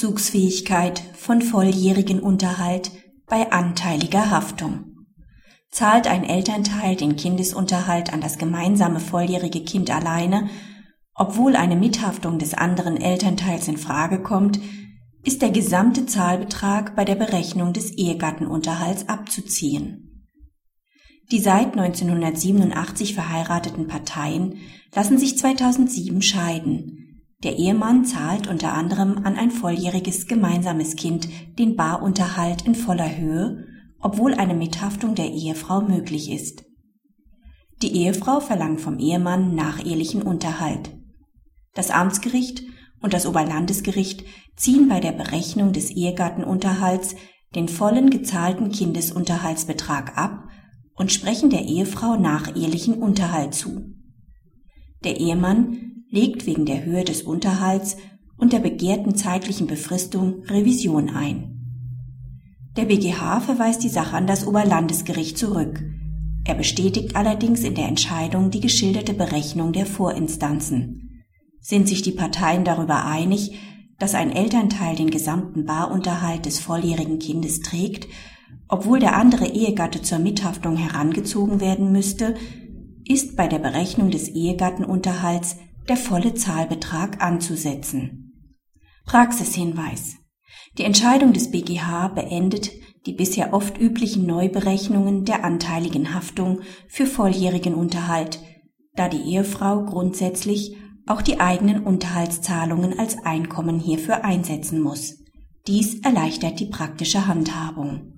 Abzugsfähigkeit von volljährigen Unterhalt bei anteiliger Haftung. Zahlt ein Elternteil den Kindesunterhalt an das gemeinsame volljährige Kind alleine, obwohl eine Mithaftung des anderen Elternteils in Frage kommt, ist der gesamte Zahlbetrag bei der Berechnung des Ehegattenunterhalts abzuziehen. Die seit 1987 verheirateten Parteien lassen sich 2007 scheiden, der Ehemann zahlt unter anderem an ein volljähriges gemeinsames Kind den Barunterhalt in voller Höhe, obwohl eine Mithaftung der Ehefrau möglich ist. Die Ehefrau verlangt vom Ehemann nachehelichen Unterhalt. Das Amtsgericht und das Oberlandesgericht ziehen bei der Berechnung des Ehegattenunterhalts den vollen gezahlten Kindesunterhaltsbetrag ab und sprechen der Ehefrau nachehelichen Unterhalt zu. Der Ehemann legt wegen der Höhe des Unterhalts und der begehrten zeitlichen Befristung Revision ein. Der BGH verweist die Sache an das Oberlandesgericht zurück. Er bestätigt allerdings in der Entscheidung die geschilderte Berechnung der Vorinstanzen. Sind sich die Parteien darüber einig, dass ein Elternteil den gesamten Barunterhalt des volljährigen Kindes trägt, obwohl der andere Ehegatte zur Mithaftung herangezogen werden müsste, ist bei der Berechnung des Ehegattenunterhalts der volle Zahlbetrag anzusetzen. Praxishinweis. Die Entscheidung des BGH beendet die bisher oft üblichen Neuberechnungen der anteiligen Haftung für volljährigen Unterhalt, da die Ehefrau grundsätzlich auch die eigenen Unterhaltszahlungen als Einkommen hierfür einsetzen muss. Dies erleichtert die praktische Handhabung